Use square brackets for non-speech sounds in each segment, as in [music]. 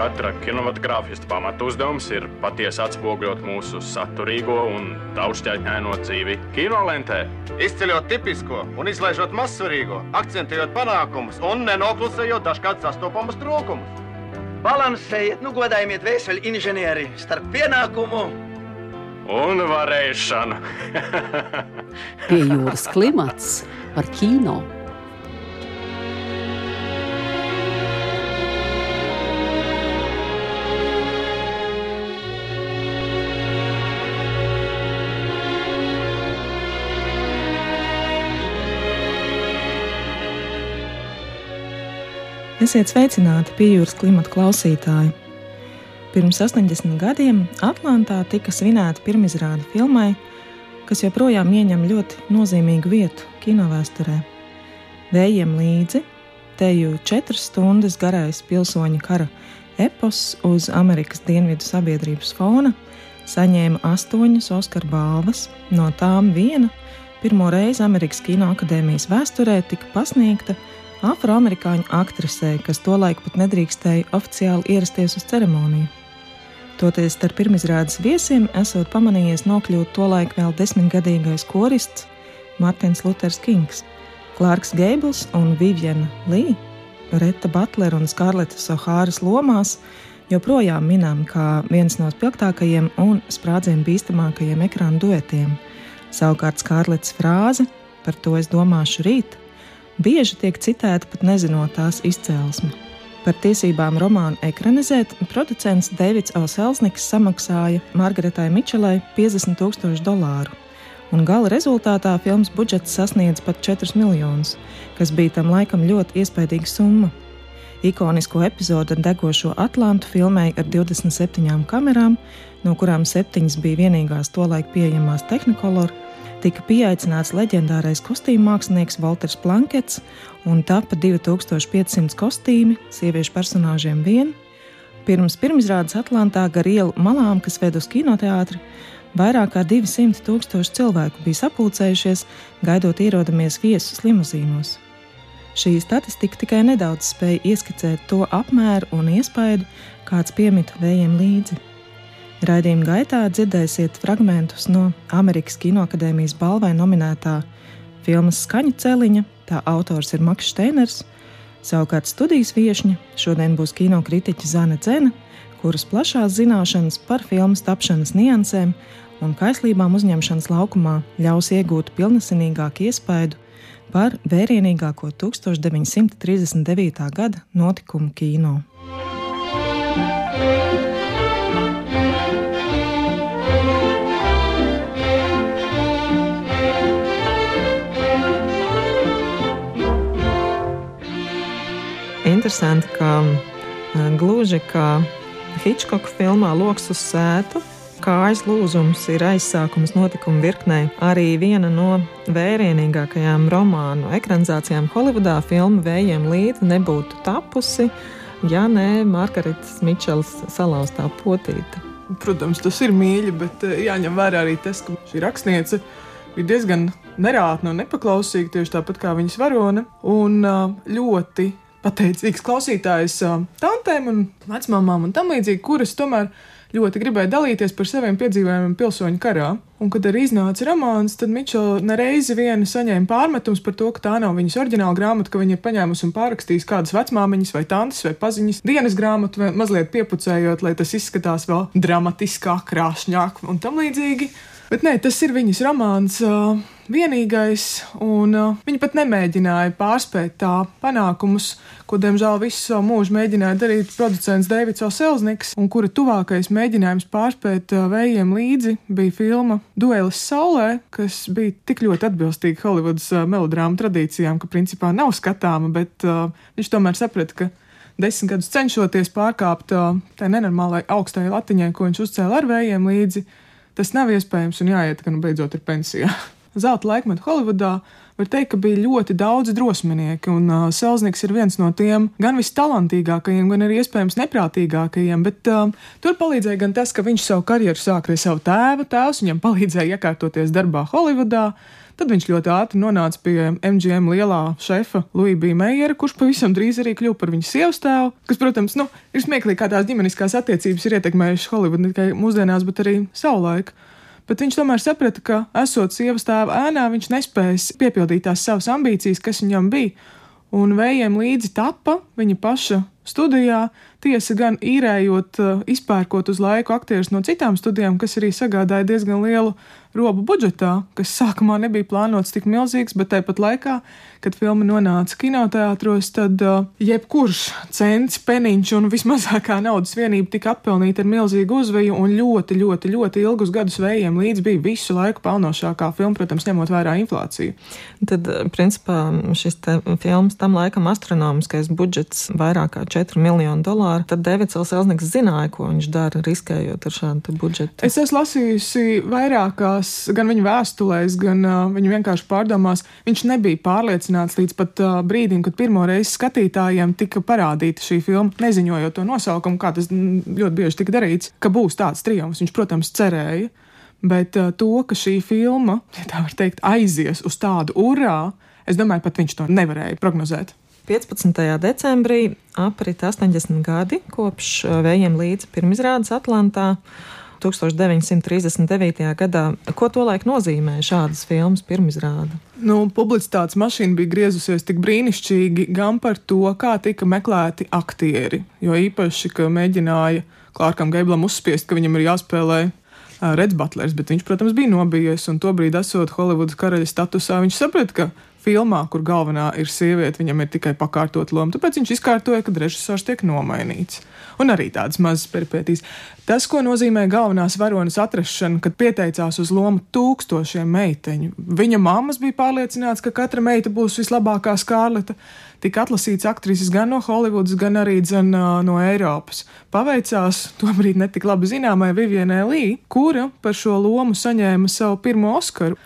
Katra kinematogrāfista pamatu uzdevums ir patiesi atspoguļot mūsu saturīgo un daudzšķaitņaino dzīvi kinolentē. Izceļot tipisko un izlaižot mazsvarīgo, akcentējot panākumus un nenoklusējot dažkārt sastopamus trūkumus. Balansējiet, nu godājiet vēseli inženieri starp pienākumu un varēšanu. [laughs] Pie jūras klimats par kino. Esiet sveicināti pie jūras klimata klausītāji! Pirms 80 gadiem Atlantā tika svinēta pirmizrāde filmai, kas joprojām ieņem ļoti nozīmīgu vietu kinovēsturē. Vējiem līdzi teju četras stundas garais pilsoņa kara epos uz Amerikas dienvidu sabiedrības fona saņēma astoņas Oskara balvas, no tām viena pirmo reizi Amerikas Kino akadēmijas vēsturē tika pasniegta afroamerikāņu aktrisei, kas tolaik pat nedrīkstēja oficiāli ierasties uz ceremoniju. Toties starp pirmizrādes viesiem esot pamanījies nokļūt tolaik vēl desmitgadīgais korists Martins Luters Kings, Klārks Geibls un Viviana Lī, Reta Butlera un Skarleta Sohāras lomās joprojām minām kā viens no spilgtākajiem un sprādzienu bīstamākajiem ekrāna duetiem. Savukārt Skarletas frāze par to es domāšu rīt bieži tiek citēta pat nezinot tās izcēlesmi. Par tiesībām romānu ekranizēt producents Deivids Elsniks samaksāja Margaretai Mičelai 50 tūkstošu dolāru, un gala rezultātā filmas budžets sasniedz pat 4 miljonus, kas bija tam laikam ļoti iespaidīga summa. Ikonisko epizodu ar degošo Atlantu filmēja ar 27 kamerām, no kurām 7 bija vienīgās tolaik pieejamās Technicolor, tika pieaicināts leģendārais kostīmu mākslinieks Walters Plankets un tapa 2500 kostīmi sieviešu personāžiem vien. Pirms pirmizrādes Atlantā gar ielu malām, kas ved uz kinoteātri, vairāk kā 200 tūkstoši cilvēku bija sapulcējušies, gaidot ierodamies viesus limuzīnos. Šī statistika tikai nedaudz spēja ieskicēt to apmēru un iespaidu, kāds piemita vējiem līdzi. Raidījuma gaitā dzirdēsiet fragmentus no Amerikas Kinoakadēmijas balvai nominētā filmas Skaņa celiņa. Tā autors ir Maks Steiners. Savukārt studijas viesņa šodien būs kinokritiķe Zana Dzena, kuras plašās zināšanas par filmas tapšanas niansēm un kaislībām uzņemšanas laukumā ļaus iegūt pilnesinīgāku iespaidu par vērienīgāko 1939. gada notikumu kino. Interesanti, ka e, gluži kā Hitchcock filmā Loks uz sētu. Kājas lūzums ir aizsākums notikuma virknei. Arī viena no vērienīgākajām romānu ekranizācijām Holivudā filma Vējiem līdzi nebūtu tapusi, ja ne Margaritas Mičels salauztā potīte. Protams, tas ir mīļi, bet e, jāņem vērā arī tas, ka šī rakstniece bija diezgan nerātna un nepaklausīga, tieši tāpat kā viņas varone, un e, ļoti pateicīgs klausītājs tantēm un vecmāmām un tam līdzīgi, kuras tomēr ļoti gribēja dalīties par saviem piedzīvojumiem pilsoņu karā. Un, kad arī iznāca romāns, tad Mičela nereizi viena saņēma pārmetums par to, ka tā nav viņas oriģināla grāmata, ka viņa ir paņēmusi un pārrakstījis kādas vecmāmiņas vai tantes vai paziņas dienas grāmatu, mazliet piepucējot, lai tas izskatās vēl dramatiskāk, krāšņāk un tam līdzīgi. Bet nē, tas ir viņas romāns. Uh, vienīgais, un uh, viņa pat nemēģināja pārspēt tā panākumus, ko, diemžēl, visu savu mūžu mēģināja darīt producents Deivids Oselzniks, un kura tuvākais mēģinājums pārspēt uh, vējiem līdzi bija filma Duelis Saulē, kas bija tik ļoti atbilstīga Holivudas uh, melodrāmu tradīcijām, ka principā nav skatāma, bet viņš tomēr saprata, ka desmit gadus cenšoties pārkāpt tai nenormālai augstajai latiņai, ko viņš uzcēla ar vējiem līdzi, tas nav iespējams un jāiet, ka nu beidzot ir pensijā. [laughs] zelta laikmetu Holivudā, var teikt, ka bija ļoti daudz drosminieki, un uh, Selznieks ir viens no tiem gan vistalantīgākajiem, gan arī iespējams neprātīgākajiem. Bet uh, tur palīdzēja gan tas, ka viņš savu karjeru sāka ar savu tēvu, tēvs viņam palīdzēja iekārtoties darbā Holivudā. Tad viņš ļoti ātri nonāca pie MGM lielā šefa Luija Meijera, kurš pavisam drīz arī kļuva par viņas sievas tēvu. Kas, protams, nu, ir smieklīgi, kā tās ģimeniskās attiecības ir ietekmējušas Holivudu ne tikai mūsdienās, bet arī savulaik. Bet viņš tomēr saprata, ka, esot sievas tēva ēnā, viņš nespēs piepildīt tās savas ambīcijas, kas viņam bija. Un vējiem līdzi tapa viņa paša studijā, tiesa gan īrējot, izpērkot uz laiku aktierus no citām studijām, kas arī sagādāja diezgan lielu robu budžetā, kas sākumā nebija plānots tik milzīgs, bet tāpat laikā, kad filma nonāca kinoteātros, tad uh, jebkurš cents, peniņš un vismazākā naudas vienība tika apelnīta ar milzīgu uzveju un ļoti, ļoti, ļoti ilgus gadus vējiem līdz bija visu laiku pelnošākā filma, protams, ņemot vērā inflāciju. Tad, uh, principā, šis filmas tam laikam astronomiskais budžets vairāk kā 4 miljonu dolāru, tad Davids Elsniks zināja, ko viņš dara, riskējot ar šādu budžetu. Es esmu lasījusi vairākās savās, gan viņa vēstulēs, gan uh, viņa vienkārši pārdomās, viņš nebija pārliecināts līdz pat uh, brīdim, kad pirmo reizi skatītājiem tika parādīta šī filma, neziņojot to nosaukumu, kā tas ļoti bieži tika darīts, ka būs tāds triumfs. Viņš, protams, cerēja. Bet uh, to, ka šī filma, ja tā var teikt, aizies uz tādu urā, es domāju, pat viņš to nevarēja prognozēt. 15. decembrī aprit 80 gadi kopš vējiem līdz pirmizrādes Atlantā. 1939. gadā. Ko tolaik nozīmē šādas filmas pirmizrāde? Nu, publicitātes mašīna bija griezusies tik brīnišķīgi gan par to, kā tika meklēti aktieri, jo īpaši, ka mēģināja Klārkam Geiblam uzspiest, ka viņam ir jāspēlē Reds Butlers, bet viņš, protams, bija nobijies, un tobrīd, esot Holivudas karaļa statusā, viņš saprata, ka filmā, kur galvenā ir sieviete, viņam ir tikai pakārtot loma. Tāpēc viņš izkārtoja, ka režisors tiek nomainīts. Un arī tādas mazas peripētīs. Tas, ko nozīmē galvenās varonas atrašana, kad pieteicās uz lomu tūkstošiem meiteņu. Viņa mammas bija pārliecināts, ka katra meita būs vislabākā skārleta. Tika atlasīts aktrises gan no Holivudas, gan arī dzen, uh, no Eiropas. Paveicās tobrīd netik labi zināmai Vivienai Lī, kura par šo lomu saņēma savu pirmo Oskaru.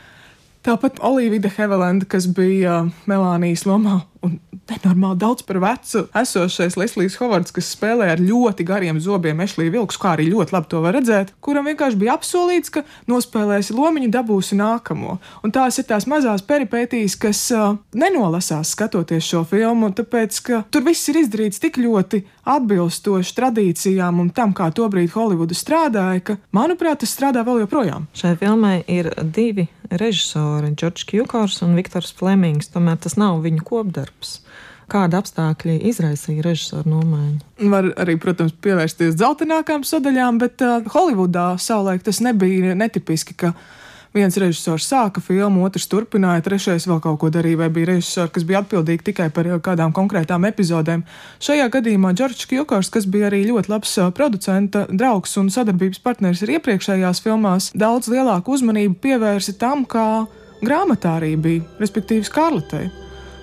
Tāpat Olivija Hevelenda, kas bija Melānijas lomā un nenormāli daudz par vecu esošais Leslijs Hovards, kas spēlē ar ļoti gariem zobiem Ešlī Vilks, kā arī ļoti labi to var redzēt, kuram vienkārši bija apsolīts, ka nospēlēsi lomiņu, dabūsi nākamo. Un tās ir tās mazās peripētīs, kas uh, nenolasās skatoties šo filmu, tāpēc, ka tur viss ir izdarīts tik ļoti atbilstoši tradīcijām un tam, kā tobrīd Holivuda strādāja, ka, manuprāt, tas strādā vēl joprojām. Šai filmai ir divi režisori, Džordžs Kjukors un Viktors Flemings, tomēr tas nav viņu kopdarbs. Kāda apstākļi izraisīja režisoru nomaiņu? Var arī, protams, pievērsties dzeltenākām sadaļām, bet uh, Holivudā savulaik tas nebija netipiski, ka viens režisors sāka filmu, otrs turpināja, trešais vēl kaut ko darīja, vai bija režisori, kas bija atbildīgi tikai par kādām konkrētām epizodēm. Šajā gadījumā Džordžs Kjokors, kas bija arī ļoti labs producenta draugs un sadarbības partneris arī iepriekšējās filmās, daudz lielāku uzmanību pievērsa tam, kā grāmatā arī bija, respektīvi Skarletei.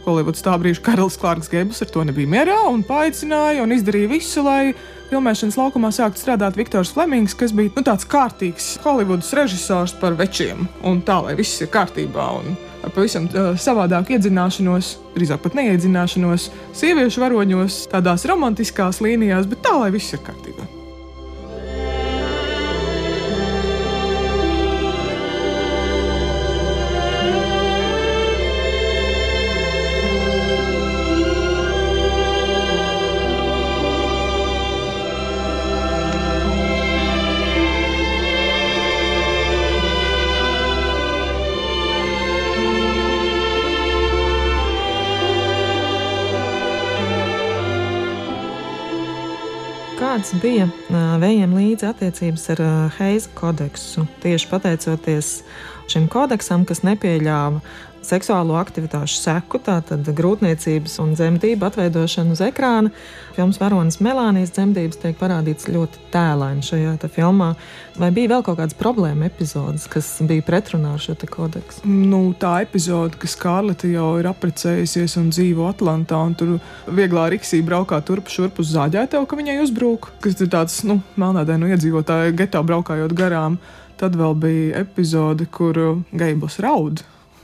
Holivudas tā brīža karalis Klārks Gebels ar to nebija mierā un paaicināja un izdarīja visu, lai filmēšanas laukumā sāktu strādāt Viktors Flemings, kas bija nu, tāds kārtīgs Holivudas režisors par večiem un tā, lai viss ir kārtībā. Un, ar pavisam uh, savādāku iedzināšanos, drīzāk pat neiedzināšanos, sieviešu varoņos, tādās romantiskās līnijās, bet tā, lai viss ir kārtībā. Kāds bija vējiem līdzi attiecības ar Heiza kodeksu? Tieši pateicoties šim kodeksam, kas nepieļāva seksuālo aktivitāšu seku, tātad grūtniecības un dzemdību atveidošanu uz ekrāna. Filmas varonas Melānijas dzemdības tiek parādīts ļoti tēlaini šajā filmā. Vai bija vēl kaut kādas problēma epizodes, kas bija pretrunā ar šo kodeksu? Nu, tā epizode, ka Skārlete jau ir apprecējusies un dzīvo Atlantā, un tur vieglā riksī braukā turp šurp uz zāģētavu, ka viņai uzbrūk, kas ir tāds, nu, melnādainu iedzīvotāju getā braukājot garām. Tad vēl bija epizode, kur Geibls raud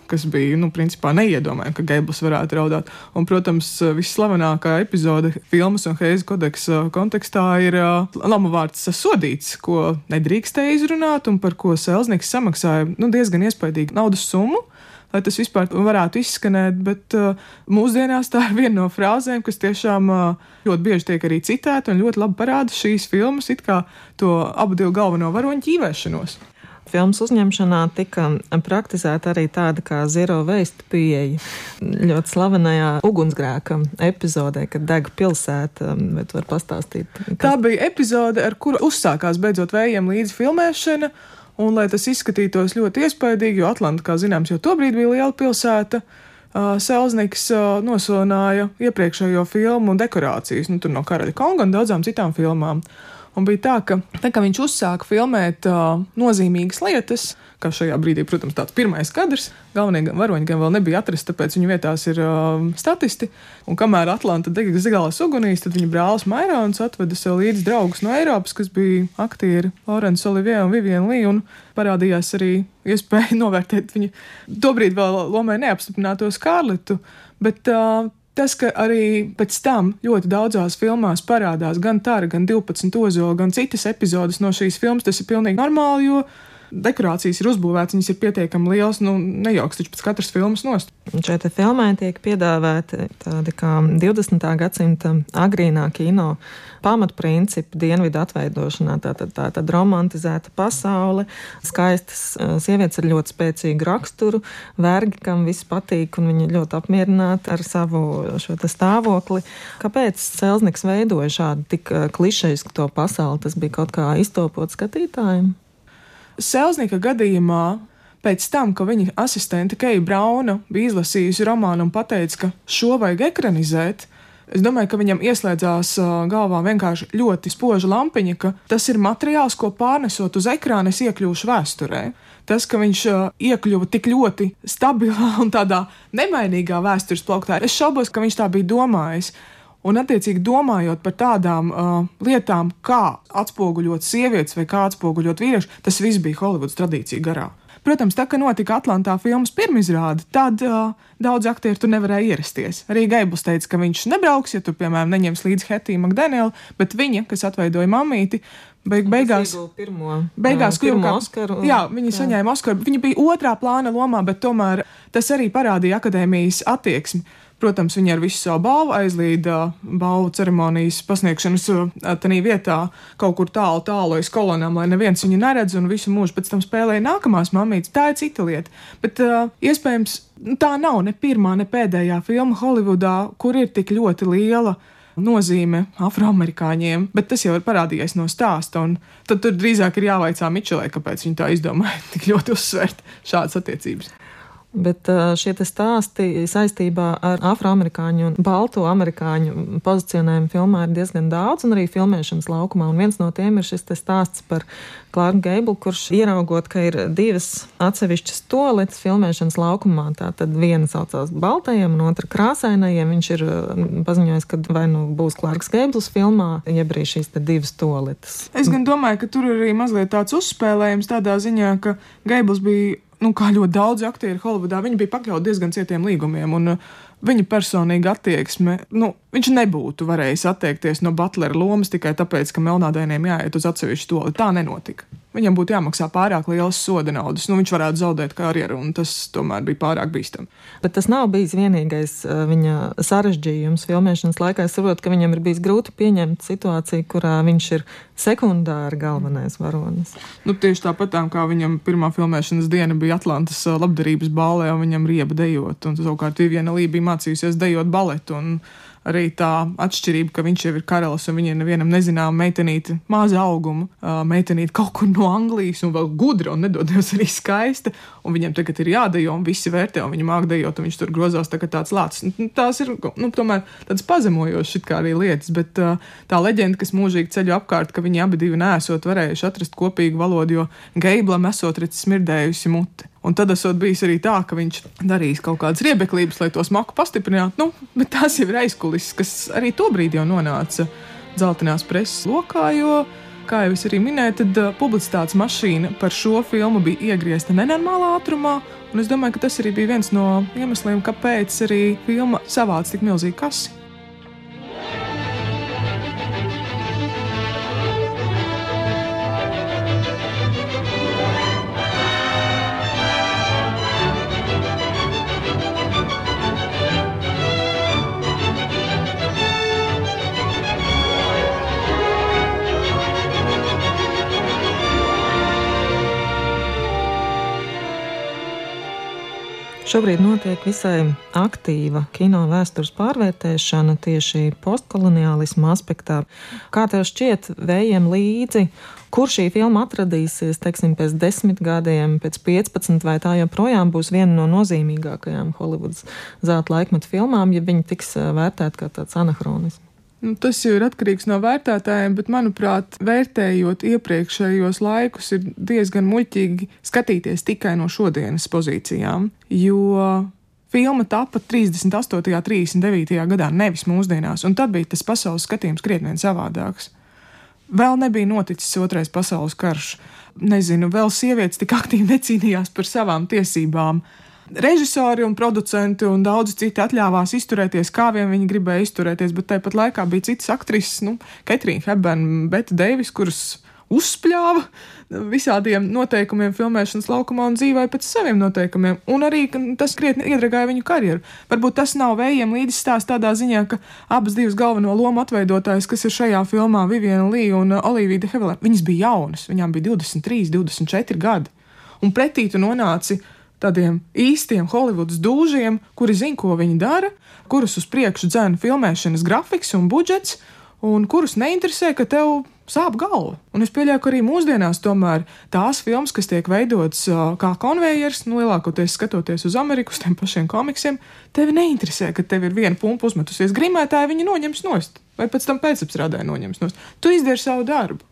kas bija, nu, principā neiedomājami, ka Geibls varētu raudāt. Un, protams, visslavenākā epizode filmas un Heiza kodeksa kontekstā ir uh, lamu vārds sodīts, ko nedrīkstēja izrunāt un par ko Selznieks samaksāja nu, diezgan iespaidīgu naudas summu lai tas vispār varētu izskanēt. Bet uh, mūsdienās tā ir viena no frāzēm, kas tiešām uh, ļoti bieži tiek arī citēta un ļoti labi parāda šīs filmas, it kā to abu galveno varoņu ķīvēšanos. Filmas uzņemšanā tika praktizēta arī tāda kā zero waste pieeja. Ļoti slavenajā ugunsgrēka epizodē, kad dega pilsēta, bet var pastāstīt. Kas... Tā bija epizode, ar kuru uzsākās beidzot vējiem līdz filmēšana. Un, lai tas izskatītos ļoti iespaidīgi, jo Atlanta, kā zināms, jau tobrīd bija liela pilsēta, uh, Selznieks uh, nosonāja iepriekšējo filmu dekorācijas, nu, no Karaļa Konga un daudzām citām filmām. Un bija tā, ka, tā, ka viņš uzsāka filmēt uh, nozīmīgas lietas, kā šajā brīdī, protams, tāds pirmais kadrs. Galvenie varoņi gan vēl nebija atrasti, tāpēc viņu vietās ir uh, statisti. Un kamēr Atlanta dega zigālās ugunīs, tad viņa brālis Mairons atveda sev līdzi draugus no Eiropas, kas bija aktieri Lorenz Olivier un Vivienne Lee. Un parādījās arī iespēja [laughs] novērtēt viņa tobrīd vēl lomai neapstiprināto Skārlitu. Bet uh, Tas, ka arī pēc tam ļoti daudzās filmās parādās gan Tāra, gan 12 ozola, gan citas epizodes no šīs filmas, tas ir pilnīgi normāli, jo dekorācijas ir uzbūvētas, viņas ir pietiekami lielas, nu, nejauks taču pēc katras filmas nost. Šeit filmē tiek piedāvāti tādi kā 20. gadsimta agrīnā kino pamatprincipi dienvidu atveidošanā. Tātad tā, tā, tā romantizēta pasaule, skaistas eh, sievietes ar ļoti spēcīgu raksturu, vergi, kam viss patīk, un viņi ļoti apmierināti ar savu stāvokli. Kāpēc Celsniks veidoja šādu tik eh, klišejisku to pasauli? Tas bija kaut kā iztopot skatītājiem. Selznika gadījumā pēc tam, ka viņa asistente Keija Brauna bija izlasījusi romānu un pateica, ka šo vajag ekranizēt, es domāju, ka viņam ieslēdzās galvā vienkārši ļoti spoža lampiņa, ka tas ir materiāls, ko pārnesot uz ekrāna, es iekļūšu vēsturē. Tas, ka viņš iekļuva tik ļoti stabilā un tādā nemainīgā vēstures plauktā, es šaubos, ka viņš tā bija domājis. Un, attiecīgi, domājot par tādām uh, lietām, kā atspoguļot sievietes vai kā atspoguļot vīriešu, tas viss bija Holivudas tradīcija garā. Protams, tā kā notika Atlantā filmas pirmizrāde, tad uh, daudz aktieru tur nevarēja ierasties. Arī Gaibls teica, ka viņš nebrauks, ja tur, piemēram, neņems līdzi Hetiju Makdēnelu, bet viņa, kas atveidoja mamīti, beig, beigās, pirmo, beigās kļuva kā Oskaru. Jā, viņa jā. saņēma Oskaru. Viņa bija otrā plāna lomā, bet tomēr tas arī parādīja akadēmijas attieksmi. Protams, viņi ar visu savu balvu aizlīda balvu ceremonijas pasniegšanas tādā vietā, kaut kur tālu, tālu aiz kolonām, lai neviens viņu neredz, un visu mūžu pēc tam spēlēja nākamās mamītes. Tā ir cita lieta. Bet uh, iespējams, nu, tā nav ne pirmā, ne pēdējā filma Holivudā, kur ir tik ļoti liela nozīme afroamerikāņiem, bet tas jau ir parādījies no stāsta. Tad tur drīzāk ir jāvaicā Mičelē, kāpēc viņi tā izdomāja [laughs] tik ļoti uzsvērt šādas attiecības. Bet šie stāsti saistībā ar afroamerikāņu un balto amerikāņu pozicionējumu filmā ir diezgan daudz, un arī filmēšanas laukumā. Un viens no tiem ir šis stāsts par Klārku Geiblu, kurš ieraugot, ka ir divas atsevišķas toaletes filmēšanas laukumā. Tā tad viena saucās baltajiem, un otra krāsainajiem. Viņš ir paziņojis, ka vai nu būs Klārks Geibls filmā, jeb arī šīs divas toaletes. Es gan domāju, ka tur ir arī mazliet tāds uzspēlējums tādā ziņā, ka Geibls bija nu, kā ļoti daudz aktieru Holivudā, viņi bija pakļauti diezgan cietiem līgumiem. Un, uh, viņa personīga attieksme, nu, viņš nebūtu varējis atteikties no Butlera lomas tikai tāpēc, ka melnādainiem jāiet uz atsevišķu to. Tā nenotika viņam būtu jāmaksā pārāk liels soda naudas. Nu, viņš varētu zaudēt karjeru, un tas tomēr bija pārāk bīstami. Bet tas nav bijis vienīgais uh, viņa sarežģījums filmēšanas laikā. Es saprotu, ka viņam ir bijis grūti pieņemt situāciju, kurā viņš ir sekundāri galvenais varonis. Nu, tieši tāpat tā, kā viņam pirmā filmēšanas diena bija Atlantas uh, labdarības balē, un viņam rieba dejot, un savukārt Viviena Lī bija mācījusies dejot baletu. Arī tā atšķirība, ka viņš jau ir karalis un viņai nevienam nezinām meitenīte, maza auguma, meitenīte kaut kur no Anglijas un vēl gudra un nedodies arī skaista, un viņam tagad ir jādejo un visi vērtē, un viņa māk dejot, un viņš tur grozās tā kā tāds lācis. Nu, tās ir, nu, tomēr tādas pazemojošas it kā arī lietas, bet tā leģenda, kas mūžīgi ceļo apkārt, ka viņi abi divi nesot varējuši atrast kopīgu valodu, jo Geiblam esot redzis smirdējusi mute. Un tad esot bijis arī tā, ka viņš darīs kaut kādas riebeklības, lai to smaku pastiprinātu. Nu, bet tās jau ir aizkulisks, kas arī tobrīd jau nonāca dzeltenās preses lokā, jo kā jau es arī minēju, tad uh, publicitātes mašīna par šo filmu bija iegriezta nenormālā ātrumā. Un es domāju, ka tas arī bija viens no iemesliem, kāpēc arī filma savāca tik milzīgu kasi. Šobrīd notiek visai aktīva kino vēstures pārvērtēšana tieši postkoloniālisma aspektā. Kā tev šķiet, vējiem līdzi, kur šī filma atradīsies, teiksim, pēc desmit gadiem, pēc 15, vai tā joprojām būs viena no nozīmīgākajām Holivudas zelta laikmeta filmām, ja viņi tiks eh, vērtēti kā tāds anahronisms? Nu, tas jau ir atkarīgs no vērtētājiem, bet, manuprāt, vērtējot iepriekšējos laikus, ir diezgan muļķīgi skatīties tikai no šodienas pozīcijām. Jo filma tapa 38. un 39. gadā, nevis mūsdienās, un tad bija tas pasaules skatījums krietni savādāks. Vēl nebija noticis otrais pasaules karš. Nezinu, vēl sievietes tik aktīvi necīnījās par savām tiesībām. Režisori un producenti un daudzi citi atļāvās izturēties, kā vien viņi gribēja izturēties, bet tāpat laikā bija citas aktrises, nu, Ketrīna Hebena, Beta Deivis, kuras uzspļāva visādiem noteikumiem, filmēšanas laukumā un dzīvoja pēc saviem noteikumiem. Un arī tas krietni iedragāja viņu karjeru. Varbūt tas nav vējiem līdzi stāsts tādā ziņā, ka abas divas galveno lomu atveidotājas, kas ir šajā filmā, Viviana Līja un Olivija de Hevelē, viņas bija jaunas, viņām bija 23, 24 gadi. Un pretī tu nonāci tādiem īstiem Holivudas dūžiem, kuri zina, ko viņi dara, kurus uz priekšu dzēna filmēšanas grafiks un budžets, un kurus neinteresē, ka tev sāp galva. Un es pieļauju, ka arī mūsdienās tomēr tās filmas, kas tiek veidotas kā konvejers, nu, lielākoties skatoties uz Ameriku, uz tiem pašiem komiksiem, tevi neinteresē, ka tev ir viena pumpa uzmetusies grimētāja, viņa noņems nost, vai pēc tam pēcapstrādē noņems nost. Tu izdari savu darbu.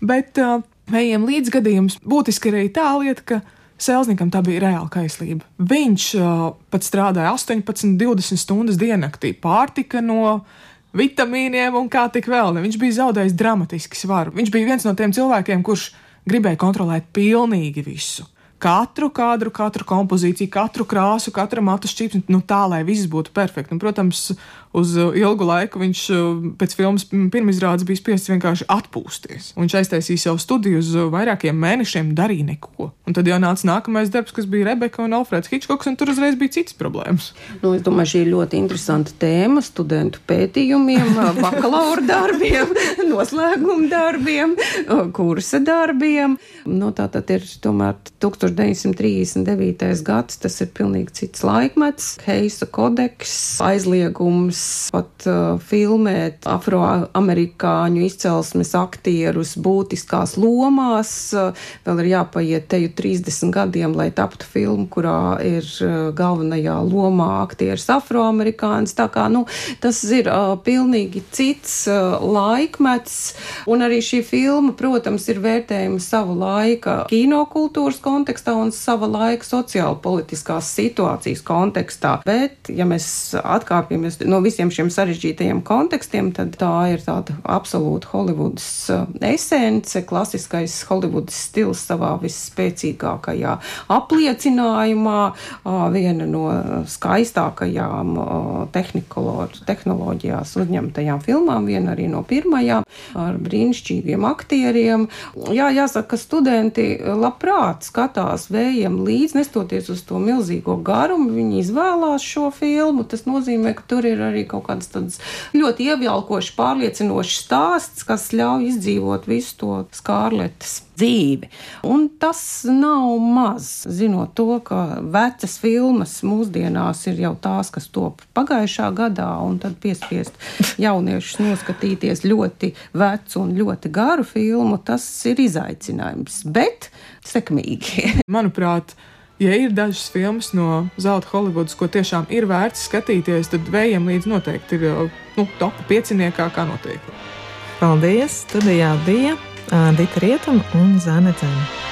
Bet uh, vējiem līdzgadījums būtiski arī tā lieta, ka Selzniekam tā bija reāla kaislība. Viņš uh, pat strādāja 18, 20 stundas diennaktī, pārtika no vitamīniem un kā tik vēl. Viņš bija zaudējis dramatiski svaru. Viņš bija viens no tiem cilvēkiem, kurš gribēja kontrolēt pilnīgi visu katru kadru, katru kompozīciju, katru krāsu, katru matu šķīpsni, nu tā, lai viss būtu perfekti. Un, protams, uz ilgu laiku viņš pēc filmas pirmizrādes bija spiests vienkārši atpūsties. Viņš aiztaisīja savu studiju uz vairākiem mēnešiem, darīja neko. Un tad jau nāca nākamais darbs, kas bija Rebeka un Alfreds Hitchcocks, un tur uzreiz bija cits problēmas. Nu, es domāju, šī ir ļoti interesanta tēma studentu pētījumiem, [laughs] bakalaura darbiem, [laughs] noslēguma darbiem, kursa darbiem. Nu, tā tad ir tomēr 1000. 1939. gads, tas ir pilnīgi cits laikmets. Heisa kodeks, aizliegums pat uh, filmēt afroamerikāņu izcelsmes aktierus būtiskās lomās. Uh, vēl ir jāpaiet teju 30 gadiem, lai taptu filmu, kurā ir uh, galvenajā lomā aktieris afroamerikānis. Tā kā, nu, tas ir uh, pilnīgi cits uh, laikmets, un arī šī filma, protams, ir vērtējuma savu laika kinokultūras kontekstā kontekstā un sava laika sociāla politiskās situācijas kontekstā. Bet, ja mēs atkāpjamies no visiem šiem sarežģītajiem kontekstiem, tad tā ir tāda absolūta Holivudas uh, esence, klasiskais Holivudas stils savā visspēcīgākajā apliecinājumā, viena no skaistākajām tehnoloģijās uzņemtajām filmām, viena arī no pirmajām ar brīnišķīgiem aktieriem. Jā, jāsaka, ka studenti labprāt skatās skatās vējiem līdzi, nestoties uz to milzīgo garumu, viņi izvēlās šo filmu. Tas nozīmē, ka tur ir arī kaut kāds tāds ļoti ievilkošs, pārliecinošs stāsts, kas ļauj izdzīvot visu to skārletes dzīvi. Un tas nav maz, zinot to, ka vecas filmas mūsdienās ir jau tās, kas top pagājušā gadā, un tad piespiest jauniešus noskatīties ļoti vecu un ļoti garu filmu, tas ir izaicinājums. Bet sekmīgi. [laughs] Manuprāt, ja ir dažas filmas no Zelta Holivudas, ko tiešām ir vērts skatīties, tad vējiem līdz noteikti ir nu, top pieciniekā, kā noteikti. Paldies! Studijā bija Dita Rietuma un Zana Dzēna.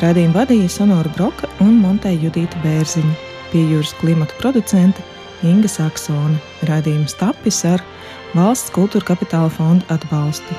Radījumu vadīja Sonora Broka un Monteja Judīta Bērziņa, pie jūras klimata producente Inga Saksone. Radījums tapis ar Valsts kultūra kapitāla fonda atbalstu.